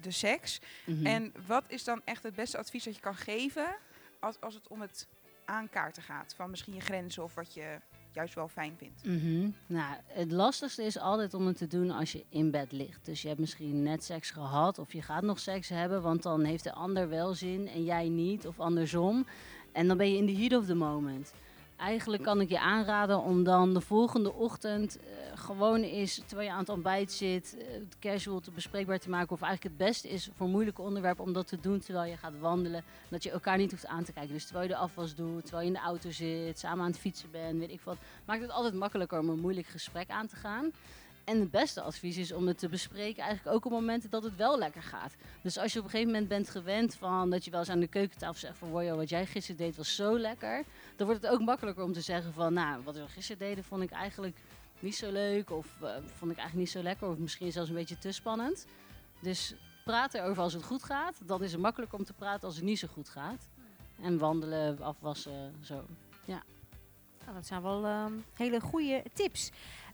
D: de seks.
B: Mhm.
D: En wat is dan echt het beste advies dat je kan geven als, als het om het aankaarten gaat? Van misschien je grenzen of wat je juist wel fijn vindt.
B: Mhm. Nou, het lastigste is altijd om het te doen als je in bed ligt. Dus je hebt misschien net seks gehad of je gaat nog seks hebben, want dan heeft de ander wel zin en jij niet of andersom. En dan ben je in de heat of the moment. Eigenlijk kan ik je aanraden om dan de volgende ochtend eh, gewoon eens, terwijl je aan het ontbijt zit, eh, casual te bespreekbaar te maken. Of eigenlijk het beste is voor moeilijke onderwerpen om dat te doen terwijl je gaat wandelen. Dat je elkaar niet hoeft aan te kijken. Dus terwijl je de afwas doet, terwijl je in de auto zit, samen aan het fietsen bent, weet ik wat maakt het altijd makkelijker om een moeilijk gesprek aan te gaan. En het beste advies is om het te bespreken eigenlijk ook op momenten dat het wel lekker gaat. Dus als je op een gegeven moment bent gewend van dat je wel eens aan de keukentafel zegt van Wojo, wat jij gisteren deed was zo lekker. Dan wordt het ook makkelijker om te zeggen van nou, wat we gisteren deden vond ik eigenlijk niet zo leuk of eh, vond ik eigenlijk niet zo lekker of misschien zelfs een beetje te spannend. Dus praat erover als het goed gaat. Dan is het makkelijker om te praten als het niet zo goed gaat. En wandelen, afwassen, zo.
A: Nou, dat zijn wel ehm, hele goede tips.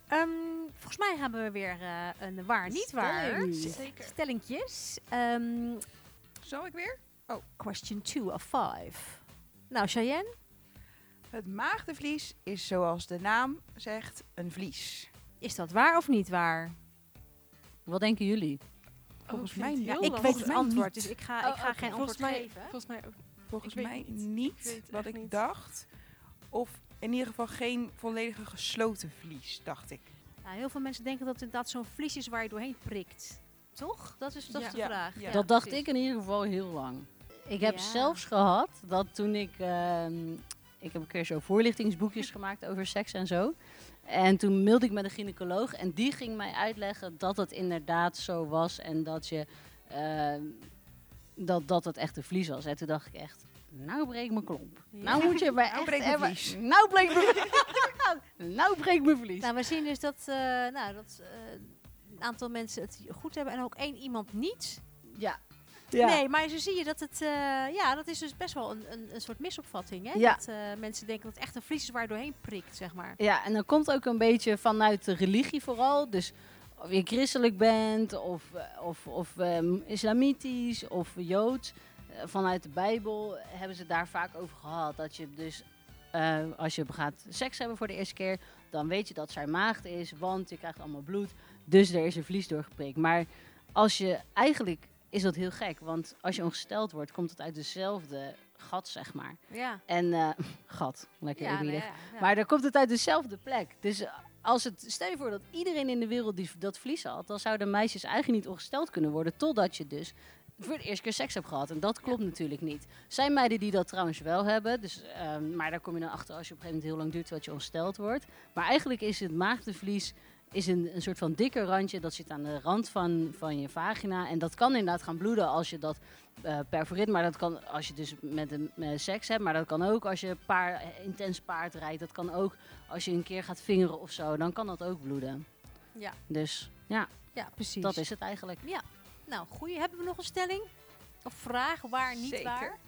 A: Ehm, volgens mij hebben we weer eh, een waar niet waar.
B: Stelling.
C: Zeker.
A: Stellingjes. Ehm,
D: Zal ik weer?
A: question 2 of 5. Nou, Cheyenne,
D: Het maagdenvlies is zoals de naam zegt een vlies.
A: is dat waar of niet waar?
B: Wat denken jullie?
D: Volgens
C: Oh, ik vind
D: mij niet.
A: Ja, ik weet het antwoord, dus ik ga, ik
B: Oh,
A: ga geen
C: Volgens
A: antwoord
C: mij,
A: geven.
C: volgens mij ook.
D: Volgens mij
C: niet.
D: wat ik
C: niet.
D: dacht. Of in ieder geval geen volledige gesloten vlies, dacht ik.
A: Nou, heel veel mensen denken dat het inderdaad zo'n vlies is waar je doorheen prikt. Toch? Dat is, dat is de
D: Ja,
A: vraag.
D: ja.
B: dat dacht
A: precies.
B: ik in ieder geval heel lang. Ik heb
A: Ja.
B: zelfs gehad dat toen ik... ehm, ik heb een keer zo voorlichtingsboekjes gemaakt over seks en zo. En toen mailde ik met een gynaecoloog. En die ging mij uitleggen dat het inderdaad zo was. En dat je... ehm, dat, dat het echt een vlies was. En toen dacht ik echt... Nou breek mijn klomp. Nou moet je bij
D: Nou
B: echt
D: breekt mijn
B: hebben-
D: vlies.
B: Nou breek mijn nou, nou breekt mijn vlies.
A: Nou, we zien dus dat, eh, nou, dat eh, een aantal mensen het goed hebben en ook één iemand niet.
B: ja.
A: Nee, maar zo zie je dat het, eh, ja, dat is dus best wel een, een, een soort misopvatting. Hè?
B: Ja.
A: Dat eh, mensen denken dat het echt een vlies is waar doorheen prikt, zeg maar.
B: Ja, en dat komt ook een beetje vanuit de religie vooral. Dus of je christelijk bent of, of, of ehm, islamitisch of joods. Vanuit de Bijbel hebben ze het daar vaak over gehad. Dat je dus, eh, als je gaat seks hebben voor de eerste keer, dan weet je dat zij maagd is, want je krijgt allemaal bloed. Dus er is een vlies doorgeprikt. Maar als je, eigenlijk is dat heel gek, want als je ongesteld wordt, komt het uit dezelfde gat, zeg maar.
A: Ja.
B: En, eh, gat, lekker
A: Ja, nee, ja.
B: Maar dan komt het uit dezelfde plek. Dus eh, als het, stel je voor dat iedereen in de wereld die dat vlies had, dan zouden meisjes eigenlijk niet ongesteld kunnen worden, totdat je dus voor de eerste keer seks hebt gehad. En dat klopt natuurlijk niet. Zijn meiden die dat trouwens wel hebben, dus, ehm, maar daar kom je dan achter als je op een gegeven moment heel lang duurt tot je ongesteld wordt. Maar eigenlijk is het maagdenvlies is een, een soort van dikker randje. Dat zit aan de rand van, van je vagina. En dat kan inderdaad gaan bloeden als je dat perforeert. Maar dat kan als je dus met een met seks hebt. Maar dat kan ook als je paar, intens paard rijdt. Dat kan ook als je een keer gaat vingeren of zo. Dan kan dat ook bloeden.
A: Ja.
B: Dus ja,
A: ja, precies.
B: dat is het eigenlijk.
A: Nou, goeie. Hebben we nog een stelling? Of vraag waar, niet
D: Zeker.
A: waar?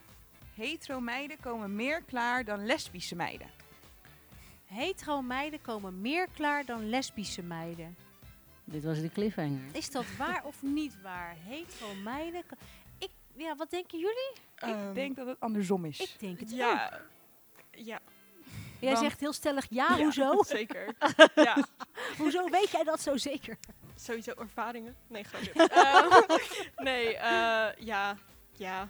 D: Hetero meiden komen meer klaar dan lesbische meiden.
A: Hetero meiden komen meer klaar dan lesbische meiden.
B: Dit was de cliffhanger.
A: Is dat waar of niet waar? Hetero meiden... Ik, ja, wat denken jullie?
C: Ehm,
D: ik denk dat het andersom is.
A: Ik denk het ook.
C: ja, ja,
A: Jij
D: Want-
A: zegt heel stellig ja, hoezo?
C: zeker. ja,
A: hoezo weet jij dat zo zeker?
C: Sowieso ervaringen. Nee, grapje. Ehm, nee, eh, ja, ja.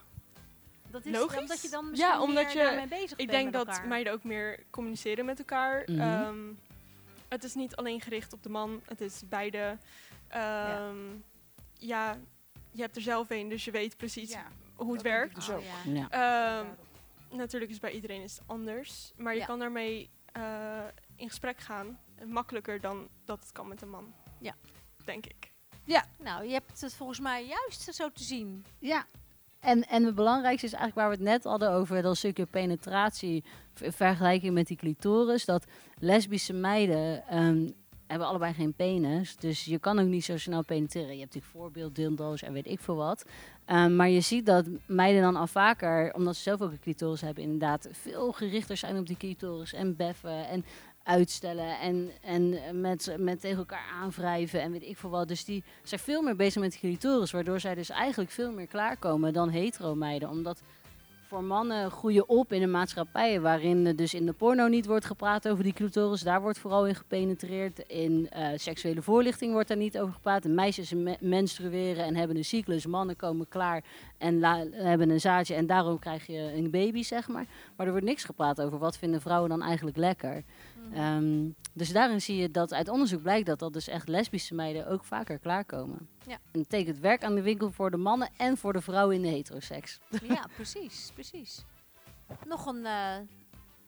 A: Dat is
C: Logisch.
A: omdat je dan misschien
C: Ja, omdat
A: meer
C: je-
A: daarmee bezig
C: Ik
A: bent
C: denk
A: met
C: dat
A: elkaar.
C: meiden ook meer communiceren met elkaar.
B: Mhm.
C: Ehm, het is niet alleen gericht op de man, het is beide. Ehm, ja. je hebt er zelf een, dus je weet precies
D: Ja,
C: hoe het
D: dat denk ik
C: werkt.
D: dus
A: Oh,
D: ook.
A: ja.
B: Ja.
C: Ehm, natuurlijk is bij iedereen is het anders, maar je
A: Ja.
C: kan daarmee eh, in gesprek gaan. Makkelijker dan dat het kan met een man.
A: Ja.
C: Denk ik.
A: Nou, je hebt het volgens mij juist zo te zien.
B: Ja. En, en het belangrijkste is eigenlijk waar we het net hadden over dat stukje penetratie in vergelijking met die clitoris. Dat lesbische meiden ehm, hebben allebei geen penis. Dus je kan ook niet zo snel penetreren. Je hebt natuurlijk voorbeelddildo's en weet ik veel wat. Ehm, maar je ziet dat meiden dan al vaker, omdat ze zelf ook een clitoris hebben, inderdaad veel gerichter zijn op die clitoris. En beffen en uitstellen en, en met, met tegen elkaar aanwrijven en weet ik veel wat. Dus die zijn veel meer bezig met clitoris, waardoor zij dus eigenlijk veel meer klaarkomen dan hetero meiden. Omdat voor mannen groeien op in een maatschappij waarin dus in de porno niet wordt gepraat over die clitoris. Daar wordt vooral in gepenetreerd. In eh, seksuele voorlichting wordt daar niet over gepraat. Meisjes me- menstrueren en hebben een cyclus. Mannen komen klaar en la- hebben een zaadje en daarom krijg je een baby, zeg maar. Maar er wordt niks gepraat over wat vinden vrouwen dan eigenlijk lekker. Ehm, dus daarin zie je dat uit onderzoek blijkt dat dat dus echt lesbische meiden ook vaker klaarkomen.
A: Ja.
B: En dat betekent werk aan de winkel voor de mannen en voor de vrouwen in de heteroseks.
A: Ja, precies, precies. Nog een eh,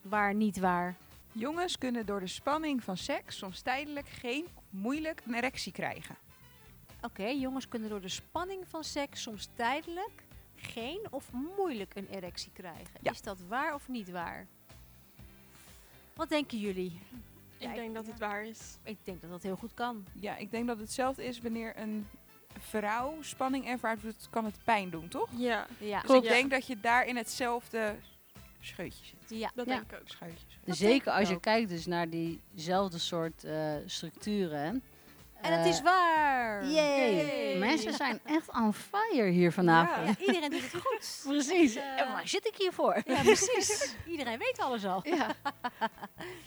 A: waar, niet waar.
D: Jongens kunnen door de spanning van seks soms tijdelijk geen moeilijk een erectie krijgen.
A: Oké, jongens kunnen door de spanning van seks soms tijdelijk geen of moeilijk een erectie krijgen.
D: Ja.
A: Is dat waar of niet waar? Wat denken jullie? Ja,
C: ik denk dat het waar is.
A: Ik denk dat dat heel goed kan.
D: Ja, ik denk dat hetzelfde is wanneer een vrouw spanning ervaart, het kan het pijn doen, toch?
C: Ja,
A: Ja,
D: Dus ik
C: Ja.
D: denk dat je daar in hetzelfde scheutje zit.
A: ja.
C: dat
B: Ja.
C: denk ik ook.
D: Schuitje.
A: Dat
B: Zeker als je
A: ook.
B: kijkt dus naar diezelfde soort eh, structuren.
A: En het is waar.
B: Eh, Yay.
A: Yay.
B: Mensen zijn echt on fire hier vanavond.
A: Ja, iedereen doet het goed.
B: Precies.
A: Dus, eh,
B: en waar zit ik hier voor?
A: Ja, precies. Iedereen weet alles al.
B: Ja.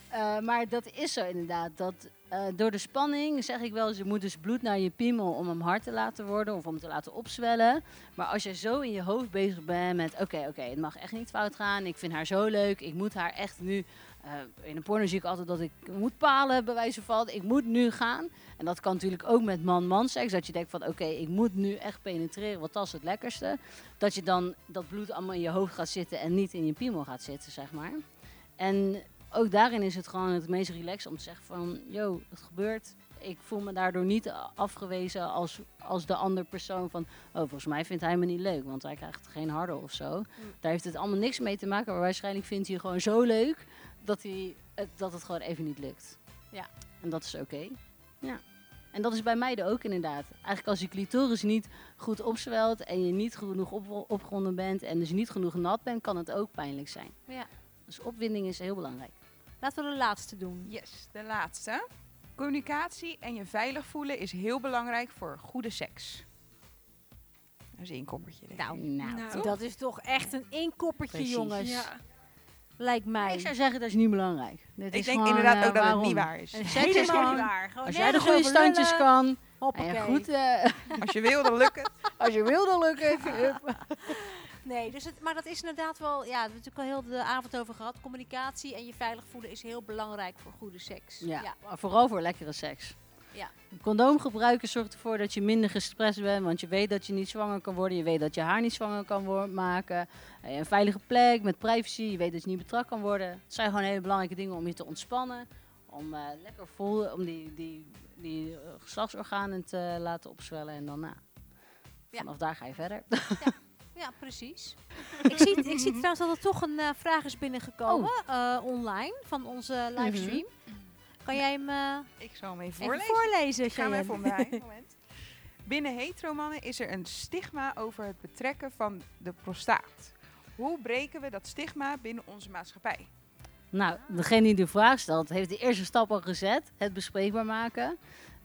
B: Eh, maar dat is zo inderdaad. Dat, eh, door de spanning zeg ik wel eens, je moet dus bloed naar je piemel om hem hard te laten worden of om te laten opzwellen. Maar als je zo in je hoofd bezig bent met, oké, oké, het mag echt niet fout gaan. Ik vind haar zo leuk. Ik moet haar echt nu, eh, in een porno zie ik altijd dat ik moet palen, bij wijze van. Ik moet nu gaan. En dat kan natuurlijk ook met man-man seks. Dat je denkt van, oké, ik moet nu echt penetreren, want dat is het lekkerste. Dat je dan dat bloed allemaal in je hoofd gaat zitten en niet in je piemel gaat zitten, zeg maar. En ook daarin is het gewoon het meest relaxed om te zeggen van... Yo, het gebeurt. Ik voel me daardoor niet afgewezen als, als de andere persoon van... Oh, volgens mij vindt hij me niet leuk, want hij krijgt geen harde of zo. Daar heeft het allemaal niks mee te maken. Maar waarschijnlijk vindt hij gewoon zo leuk dat, hij, het, dat het gewoon even niet lukt.
A: Ja.
B: En dat is oké. Ja. En dat is bij meiden ook inderdaad. Eigenlijk als je clitoris niet goed opzwelt en je niet genoeg op, opgewonden bent... en dus niet genoeg nat bent, kan het ook pijnlijk zijn.
A: Ja.
B: Dus opwinding is heel belangrijk.
A: Laten we de laatste doen.
D: Yes, de laatste. Communicatie en je veilig voelen is heel belangrijk voor goede seks. Een zinkoppertje. denk
A: Nou,
D: ik.
B: Nou,
C: Nou.
B: toch?
A: Dat is toch echt een inkoppertje,
B: Precies.
A: jongens.
C: Ja.
A: Lijkt mij.
B: Ik zou zeggen, dat is niet belangrijk. Dit
D: Ik
B: is
D: denk
B: gewoon,
D: inderdaad
B: eh,
D: ook dat het
B: waarom.
D: niet waar is.
B: En seks is gewoon,
A: niet waar. Gewoon
B: als jij de goede standjes
A: lullen.
B: kan, en
A: Hoppakee.
B: je goed, eh,
D: Als je wil, dan lukt het.
B: als je wil, dan lukt het.
A: Nee, dus het, maar dat is inderdaad wel, ja, we hebben het natuurlijk al heel de avond over gehad. Communicatie en je veilig voelen is heel belangrijk voor goede seks.
B: Ja, maar vooral voor lekkere seks.
A: Ja.
B: Een condoom gebruiken zorgt ervoor dat je minder gestrest bent, want je weet dat je niet zwanger kan worden, je weet dat je haar niet zwanger kan maken, Eh, een veilige plek met privacy, je weet dat je niet betrapt kan worden. Het zijn gewoon hele belangrijke dingen om je te ontspannen, om eh, lekker vol, om die, die, die eh, geslachtsorganen te laten opzwellen en dan na.
A: Ja.
B: Vanaf daar ga je verder.
A: Ja, precies. ik, zie, ik zie trouwens dat er toch een eh, vraag is binnengekomen eh, online van onze livestream. Kan jij hem eh,
D: Ik zal hem even
A: even
D: voorlezen.
A: voorlezen?
D: Ik ga hem even omdraaien. Moment. Binnen heteromannen is er een stigma over het betrekken van de prostaat. Hoe breken we dat stigma binnen onze maatschappij?
B: Nou, degene die de vraag stelt, heeft de eerste stap al gezet. Het bespreekbaar maken.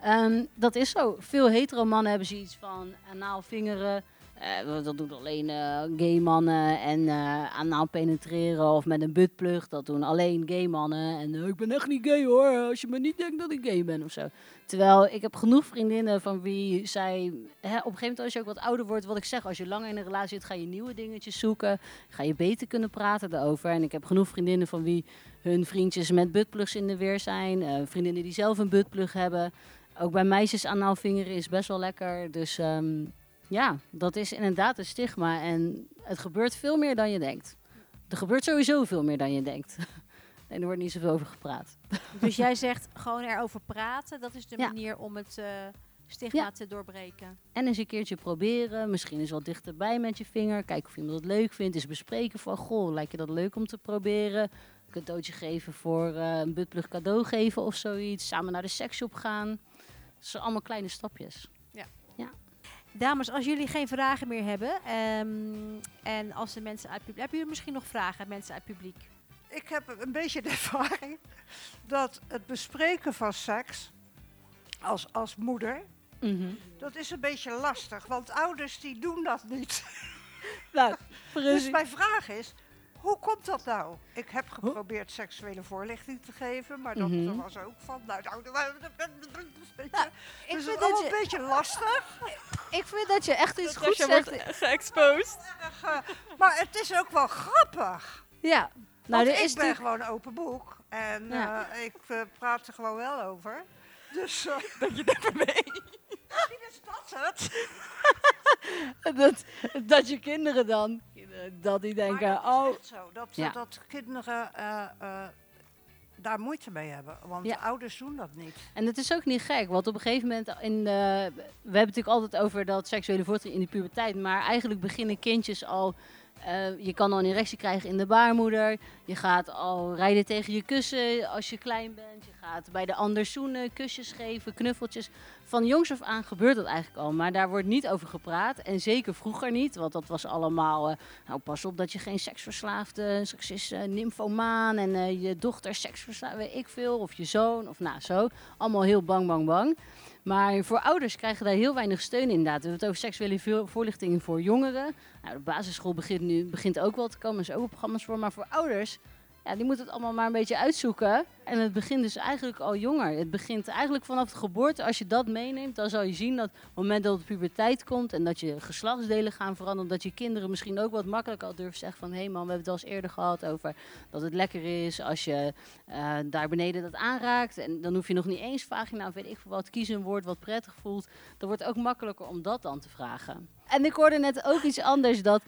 B: Ehm, dat is zo. Veel hetero mannen hebben zoiets van anaal vingeren. Eh, dat doen alleen eh, gay mannen. En eh anaal penetreren of met een buttplug. Dat doen alleen gay mannen. En ik ben echt niet gay hoor, als je me niet denkt dat ik gay ben of zo. Terwijl ik heb genoeg vriendinnen van wie zij... Hè, op een gegeven moment als je ook wat ouder wordt, wat ik zeg. Als je langer in een relatie zit, ga je nieuwe dingetjes zoeken. Ga je beter kunnen praten daarover. En ik heb genoeg vriendinnen van wie hun vriendjes met buttplugs in de weer zijn. vriendinnen die zelf een buttplug hebben. Ook bij meisjes anaal vingeren is best wel lekker. Dus ehm, ja, dat is inderdaad een stigma. En het gebeurt veel meer dan je denkt. Er gebeurt sowieso veel meer dan je denkt. En er wordt niet zoveel over gepraat.
A: Dus jij zegt gewoon erover praten. Dat is de
B: Ja.
A: manier om het eh, stigma
B: Ja.
A: te doorbreken.
B: En eens een keertje proberen. Misschien eens wat dichterbij met je vinger. Kijken of iemand het leuk vindt. Eens bespreken van, goh, lijkt je dat leuk om te proberen? Een cadeautje geven voor eh, een buttplug cadeau geven of zoiets. Samen naar de seksshop gaan. Dat zijn allemaal kleine stapjes.
A: Dames, als jullie geen vragen meer hebben. ehm, en als de mensen uit publiek. Hebben jullie misschien nog vragen, mensen uit publiek?
F: Ik heb een beetje de ervaring dat het bespreken van seks als, als moeder, dat is een beetje lastig. Want ouders die doen dat niet.
B: Nou,
F: Dus mijn vraag is, hoe komt dat nou? Ik heb geprobeerd seksuele voorlichting te geven, maar dat
B: Mhm.
F: was ook van, nou, nou, nou, nou, beetje,
B: Nou, ik
F: dus het
B: vind
F: is
B: je-
F: een beetje lastig.
B: Ik vind dat je echt iets
C: Dat
B: goed
C: je
B: zegt.
C: wordt geëxposed.
F: Erg, eh, maar het is ook wel grappig.
B: Ja.
F: Nou,
B: Nou, er
F: ik
B: is
F: ben
B: natuurlijk...
F: gewoon een open boek en
B: Ja.
F: eh, ik eh, praat er gewoon wel over. Dus eh,
D: Dat je er mee.
F: misschien is dat het.
B: dat, dat je kinderen dan, dat die denken,
F: dat is
B: oh,
F: zo, dat,
B: Ja.
F: dat kinderen eh, eh, daar moeite mee hebben. Want
B: Ja.
F: ouders doen dat niet.
B: En het is ook niet gek, want op een gegeven moment in de, we hebben het natuurlijk altijd over dat seksuele voortgang in de puberteit, maar eigenlijk beginnen kindjes al, eh, je kan al een erectie krijgen in de baarmoeder, je gaat al rijden tegen je kussen als je klein bent, je gaat bij de ander zoenen, kusjes geven, knuffeltjes. Van jongs af aan gebeurt dat eigenlijk al, maar daar wordt niet over gepraat en zeker vroeger niet, want dat was allemaal, eh, nou pas op dat je geen seksverslaafde, straks is eh, nymphomaan en eh, je dochter seksverslaafd, weet ik veel, of je zoon, of nou zo allemaal heel bang, bang, bang. Maar voor ouders krijgen daar heel weinig steun inderdaad. We hebben het over seksuele vo- voorlichting voor jongeren. Nou, de basisschool begint nu begint ook wel te komen, er zijn ook programma's voor. Maar voor ouders, die moeten het allemaal maar een beetje uitzoeken. En het begint dus eigenlijk al jonger. Het begint eigenlijk vanaf de geboorte. Als je dat meeneemt, dan zal je zien dat op het moment dat de puberteit komt en dat je geslachtsdelen gaan veranderen, dat je kinderen misschien ook wat makkelijker al durven zeggen van hé hey man, we hebben het al eens eerder gehad over dat het lekker is als je eh, daar beneden dat aanraakt. En dan hoef je nog niet eens vagina of weet ik veel wat, kies een woord wat prettig voelt. Dan wordt het ook makkelijker om dat dan te vragen. En ik hoorde net ook iets anders, dat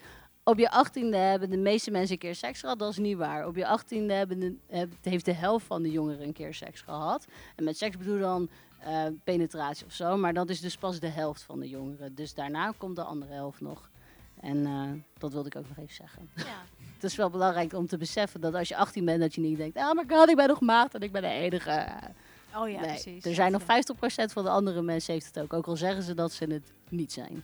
B: op je achttiende hebben de meeste mensen een keer seks gehad. Dat is niet waar. Op je achttiende hebben de, heeft de helft van de jongeren een keer seks gehad. En met seks bedoel dan eh, penetratie of zo. Maar dat is dus pas de helft van de jongeren. Dus daarna komt de andere helft nog. En eh, dat wilde ik ook nog even zeggen.
A: Ja.
B: Het is wel belangrijk om te beseffen dat als je 18 bent, dat je niet denkt: oh my god, ik ben nog maagd en ik ben de enige.
A: Oh ja,
B: nee,
A: precies.
B: er zijn nog 50% van de andere mensen heeft het ook. Ook al zeggen ze dat ze het niet zijn.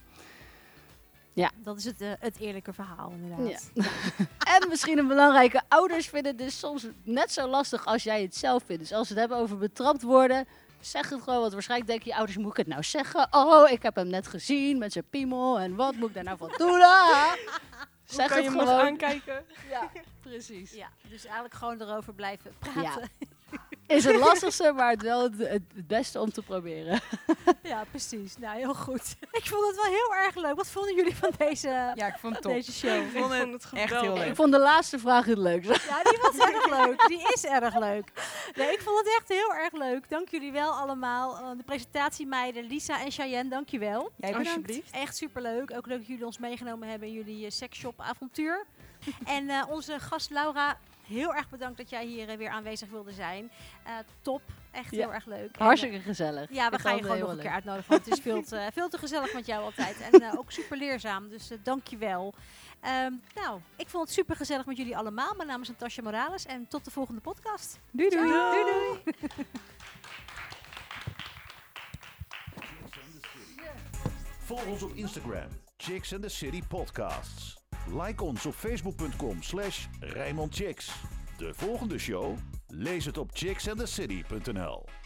A: Dat is het, eh, het eerlijke verhaal, inderdaad.
B: En misschien een belangrijke, ouders vinden het dus soms net zo lastig als jij het zelf vindt. Dus als we het hebben over betrapt worden, Zeg het gewoon, want waarschijnlijk denken je ouders, moet ik het nou zeggen? Oh, ik heb hem net gezien met zijn piemel en wat moet ik daar nou van doen? Ah! Zeg
C: kan
B: het
C: je
B: gewoon.
C: aankijken?
B: Ja, precies.
A: Ja, dus eigenlijk gewoon erover blijven praten.
B: Is het lastigste, maar het wel het, het het beste om te proberen.
A: Ja, precies. Nou, heel goed. Ik vond het wel heel erg leuk. Wat vonden jullie van deze,
D: Ja, ik vond het top.
A: deze show?
C: Ik vond het
D: echt heel
C: geweldig.
D: leuk.
B: Ik vond de laatste vraag het leukste.
A: Ja, die was erg leuk. Die is erg leuk. Nee, ik vond het echt heel erg leuk. Dank jullie wel allemaal. Eh, de presentatiemeiden Lisa en Cheyenne, dank je wel.
D: Jij bedankt.
C: Alsjeblieft.
A: Echt superleuk. Ook leuk dat jullie ons meegenomen hebben in jullie eh, seksshop avontuur. en eh, onze gast Laura, heel erg bedankt dat jij hier eh, weer aanwezig wilde zijn. Eh, top. Echt
B: Ja.
A: heel erg leuk. En,
B: Hartstikke gezellig.
A: Ja, we
B: Ik
A: gaan je gewoon nog een keer uitnodigen. Want het is veel te, veel te gezellig met jou altijd. En eh, ook super leerzaam. Dus eh, dank je wel. Ehm, nou, ik vond het super gezellig met jullie allemaal. Mijn naam is Natasja Morales. En tot de volgende podcast.
D: Doei doei.
A: Doei doei.
E: Volg ons op Instagram, Chicks and the City Podcasts. Like ons op facebook.com slash. De volgende show? Lees het op chicksandthecity.nl